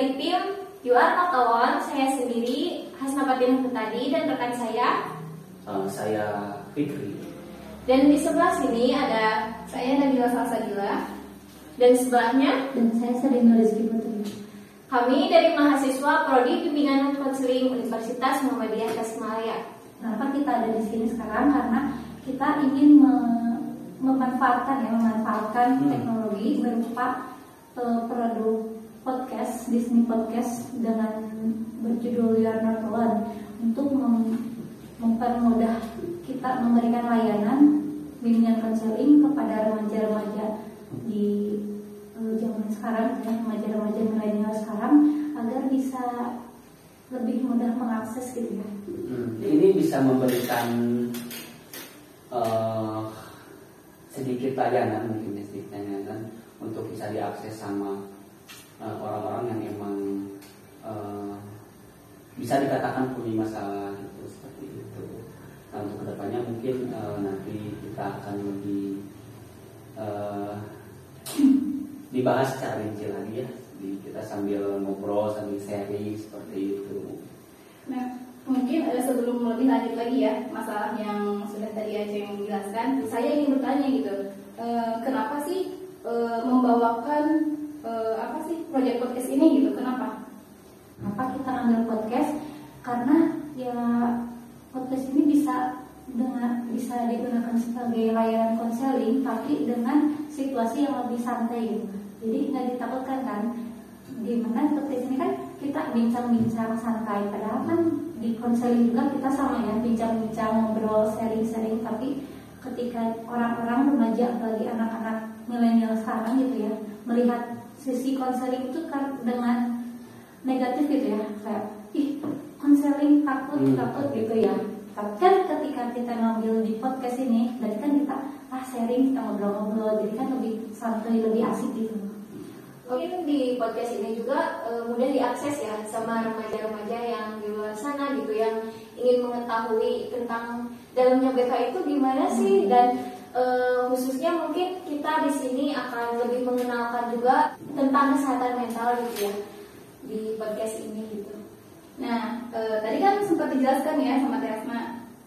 dari tim You Are Not Alone, saya sendiri Hasna Fatin tadi dan rekan saya Uh, saya Fikri. dan di sebelah sini ada saya Nabila Salsabila dan sebelahnya dan saya sering Rizky Putri. kami dari mahasiswa Prodi Bimbingan Konseling Universitas Muhammadiyah Tasikmalaya. Kenapa kita ada di sini sekarang? Karena kita ingin me- memanfaatkan ya, memanfaatkan Hmm. teknologi berupa eh, produk podcast, Disney podcast dengan berjudul You Are Not Alone untuk mem- mempermudah kita memberikan layanan bimbingan konseling kepada remaja-remaja di eh, zaman sekarang ya remaja-remaja milenial sekarang agar bisa lebih mudah mengakses gitu ya. Hmm, ini bisa memberikan uh, sedikit layanan mungkin sedikit layanan untuk bisa diakses sama uh, orang-orang yang emang uh, bisa dikatakan punya masalah gitu seperti itu. Nah, untuk ke depannya mungkin uh, nanti kita akan lebih uh, dibahas secara rinci lagi ya. Di, kita sambil ngobrol sambil sharing seperti itu. Nah, mungkin eh, sebelum lebih lanjut lagi ya masalah yang sudah tadi Aceh yang menjelaskan, saya ingin bertanya gitu, eh, kenapa sih eh, membawakan eh, apa sih proyek podcast ini gitu? Kenapa? Kenapa kita ambil podcast? Karena ya podcast ini bisa dengan bisa digunakan sebagai layanan konseling, tapi dengan situasi yang lebih santai gitu. Jadi nggak ditakutkan kan? Di mana podcast ini kan kita bincang-bincang santai, padahal kan di konseling juga kita sama ya bincang-bincang ngobrol sharing-sharing, tapi ketika orang-orang remaja apalagi anak-anak milenial sekarang gitu ya melihat sisi konseling itu kan dengan negatif gitu ya kayak ih konseling takut Hmm. takut gitu ya. Tapi kan ketika kita ngambil di podcast ini berarti kan kita ah sharing kita ngobrol-ngobrol jadi kan lebih santai lebih asik gitu. Mungkin di podcast ini juga eh, mudah diakses ya sama remaja-remaja yang di luar sana gitu yang ingin mengetahui tentang dalamnya BK itu gimana sih dan eh, khususnya mungkin kita di sini akan lebih mengenalkan juga tentang kesehatan mental gitu ya di podcast ini gitu. Nah, eh, tadi kan sempat dijelaskan ya sama Tiasma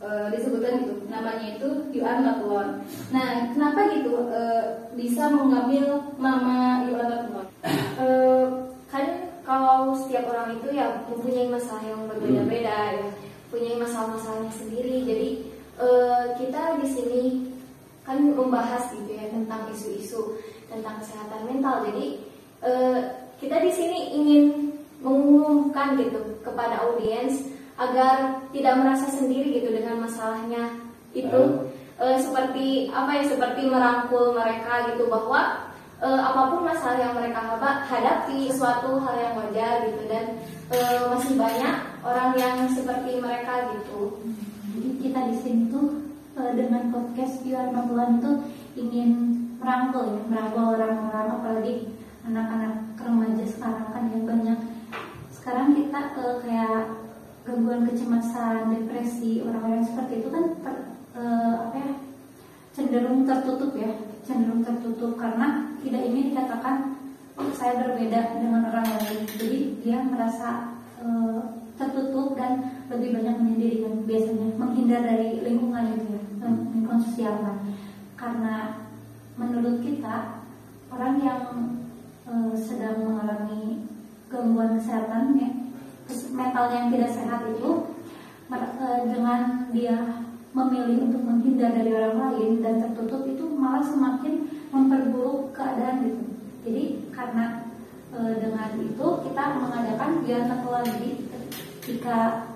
eh, disebutkan gitu namanya itu You Are Not Alone. Nah, kenapa gitu eh, bisa mengambil nama You Are Not Alone? Eh, kan kalau setiap orang itu ya mempunyai masalah yang berbeda-beda ya punya masalah-masalahnya sendiri jadi eh, kita di sini kan membahas gitu ya tentang isu-isu tentang kesehatan mental. Jadi eh, kita di sini ingin mengumumkan gitu kepada audiens agar tidak merasa sendiri gitu dengan masalahnya itu. Eh, seperti apa ya seperti merangkul mereka gitu bahwa eh, apa pun masalah yang mereka hadapi suatu hal yang wajar gitu dan eh, masih banyak orang yang seperti mereka gitu. jadi kita di sini tuh dengan podcast You Are itu ingin merangkul ya merangkul orang-orang apalagi anak-anak remaja sekarang kan yang banyak. Sekarang kita eh, kayak gangguan kecemasan depresi orang-orang seperti itu kan ter- eh, apa ya cenderung tertutup ya cenderung tertutup. Karena tidak ingin dikatakan saya berbeda dengan orang lain. Jadi dia merasa eh, tertutup dan lebih banyak menyendirikan biasanya menghindar dari lingkungan itu ya lingkungan sosial kan karena menurut kita orang yang eh, sedang mengalami gangguan kesehatan ya, mental yang tidak sehat itu eh, dengan dia memilih untuk menghindar dari orang lain dan tertutup itu malah semakin memperburuk keadaan gitu. Jadi karena e, dengan itu kita mengadakan biar lagi ketika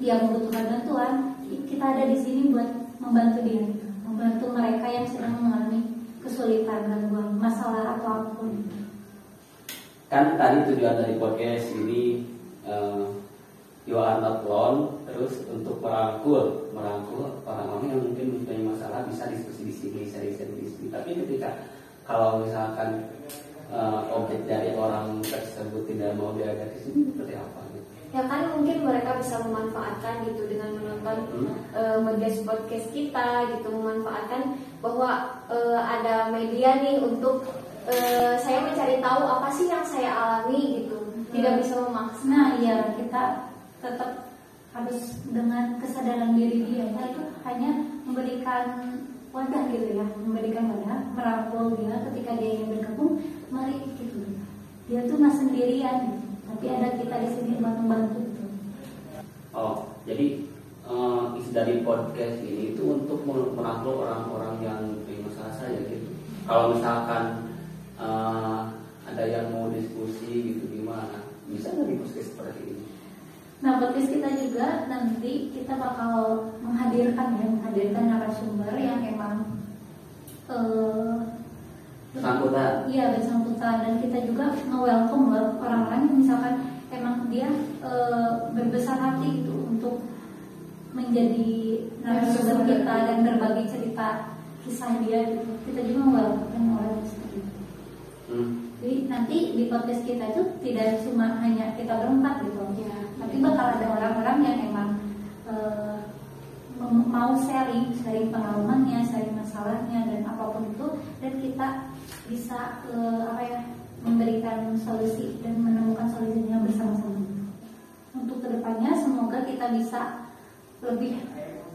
dia membutuhkan bantuan kita ada di sini buat membantu dia, membantu mereka yang sedang mengalami kesulitan gangguan masalah atau apa pun. kan tadi tujuan dari podcast ini eh, you are terus untuk merangkul merangkul orang-orang yang mungkin mempunyai masalah bisa diskusi di sini seri-seri di sini. Tapi ketika kalau misalkan eh, objek dari orang tersebut tidak mau diajak ke sini seperti apa? gitu Ya kan mungkin mereka bisa memanfaatkan gitu dengan menonton Hmm. eh, podcast podcast kita gitu memanfaatkan bahwa eh, ada media nih untuk eh, saya mencari tahu apa sih yang saya alami gitu. Tidak bisa memaksa. Nah iya kita tetap harus dengan kesadaran diri dia. Ya, itu hanya memberikan wadah gitu ya memberikan wadah merangkul dia ketika dia ingin bergabung mari gitu. Dia tuh nggak sendirian. gitu. Tapi ada kita di sini buat membantu gitu. Oh, jadi eh, isi dari podcast ini itu untuk merangkul orang-orang yang punya masalah saya gitu. Kalau misalkan eh, ada yang mau diskusi gitu gimana, bisa nggak di podcast seperti ini? Nah podcast kita juga nanti kita bakal menghadirkan ya menghadirkan narasumber yang emang eh, Bersangkutan. Iya bersangkutan dan kita juga nge-welcome orang-orang yang misalkan emang dia eh, berbesar hati itu untuk menjadi narasumber kita dan berbagi cerita kisah dia gitu. Kita juga nge-welcome orang seperti itu. Hmm. Jadi nanti di podcast kita itu tidak cuma hanya kita berempat gitu, Ya. tapi bakal ada orang-orang yang emang mem- mau sharing, sharing pengalamannya, sharing masalahnya dan apa pun itu, dan kita bisa eh, apa ya memberikan solusi dan menemukan solusinya bersama-sama. Untuk ke depannya semoga kita bisa lebih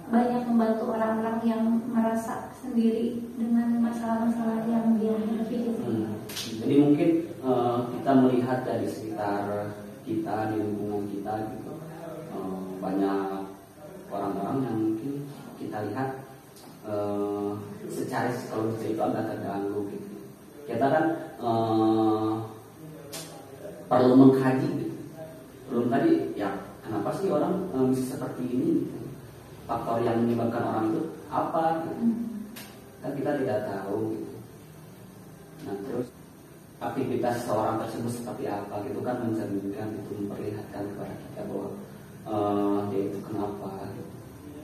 banyak membantu orang-orang yang merasa sendiri dengan masalah-masalah yang dia hadapi. Hmm. Jadi mungkin eh, kita melihat dari sekitar kita di lingkungan kita gitu eh, banyak orang-orang yang mungkin kita lihat eh, secara psikologis itu agak terganggu gitu. Kita kan eh, perlu mengkaji gitu. Perlu mengkaji ya kenapa sih orang eh, bisa seperti ini gitu. Faktor yang menyebabkan orang itu apa gitu. Kan kita tidak tahu gitu. Nah terus aktivitas seorang tersebut seperti apa gitu kan mencerminkan itu memperlihatkan kepada kita bahwa eh, dia itu kenapa gitu.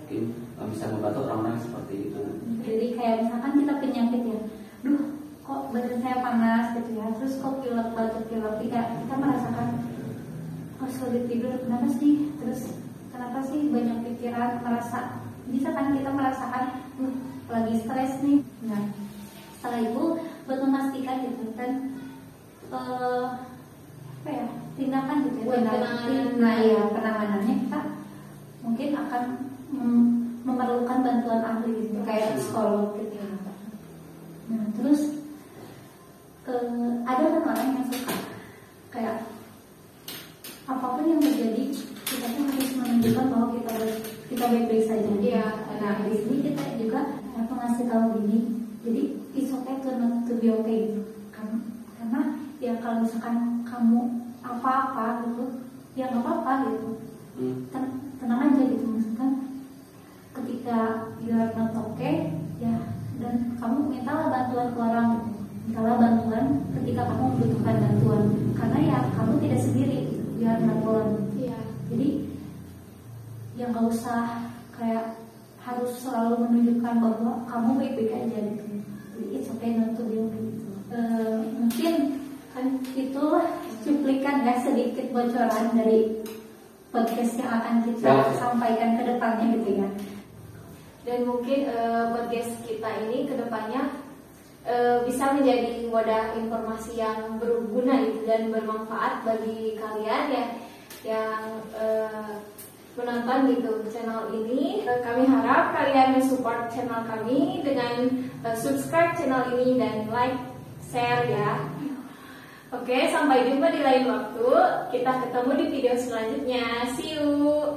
Mungkin bisa membantu orang-orang seperti itu. Jadi kayak misalkan kita penyakit ya, duh kok badan saya panas gitu ya, terus kok pilek batuk pilek, kita kita merasakan kok sulit tidur, kenapa sih? Terus kenapa sih banyak pikiran, merasa bisa kan kita merasakan, duh lagi stres nih. Nah setelah itu buat memastikan gitu kan, eh, apa ya tindakan gitu ya, tindakan, nah ya penanganannya kita mungkin akan mem- memerlukan bantuan ahli gitu kayak psikolog gitu ya. Nah terus eh, ada kan orang yang suka kayak apa pun yang terjadi kita tuh harus menunjukkan bahwa kita kita baik-baik saja. Iya, Nah di sini kita juga aku ngasih tahu gini, jadi it's okay to not to be okay gitu. Karena, karena ya kalau misalkan kamu apa-apa gitu, ya nggak apa-apa gitu Hmm. ten- tenang aja gitu misalkan ketika you are not okay ya dan kamu mintalah bantuan ke orang gitu. mintalah bantuan ketika kamu membutuhkan bantuan karena ya kamu tidak sendiri you are not alone Iya. jadi ya nggak usah kayak harus selalu menunjukkan bahwa kamu baik-baik aja gitu jadi it's okay not to be okay gitu. Eh, mungkin kan itu cuplikan ya sedikit bocoran dari podcast yang akan kita Ya. sampaikan ke depannya gitu ya dan mungkin eh, podcast kita ini ke depannya eh, bisa menjadi wadah informasi yang berguna gitu dan bermanfaat bagi kalian ya yang eh, menonton gitu channel ini Eh, kami harap kalian mensupport channel kami dengan eh, subscribe channel ini dan like share ya Oke, sampai jumpa di lain waktu. Kita ketemu di video selanjutnya. See you.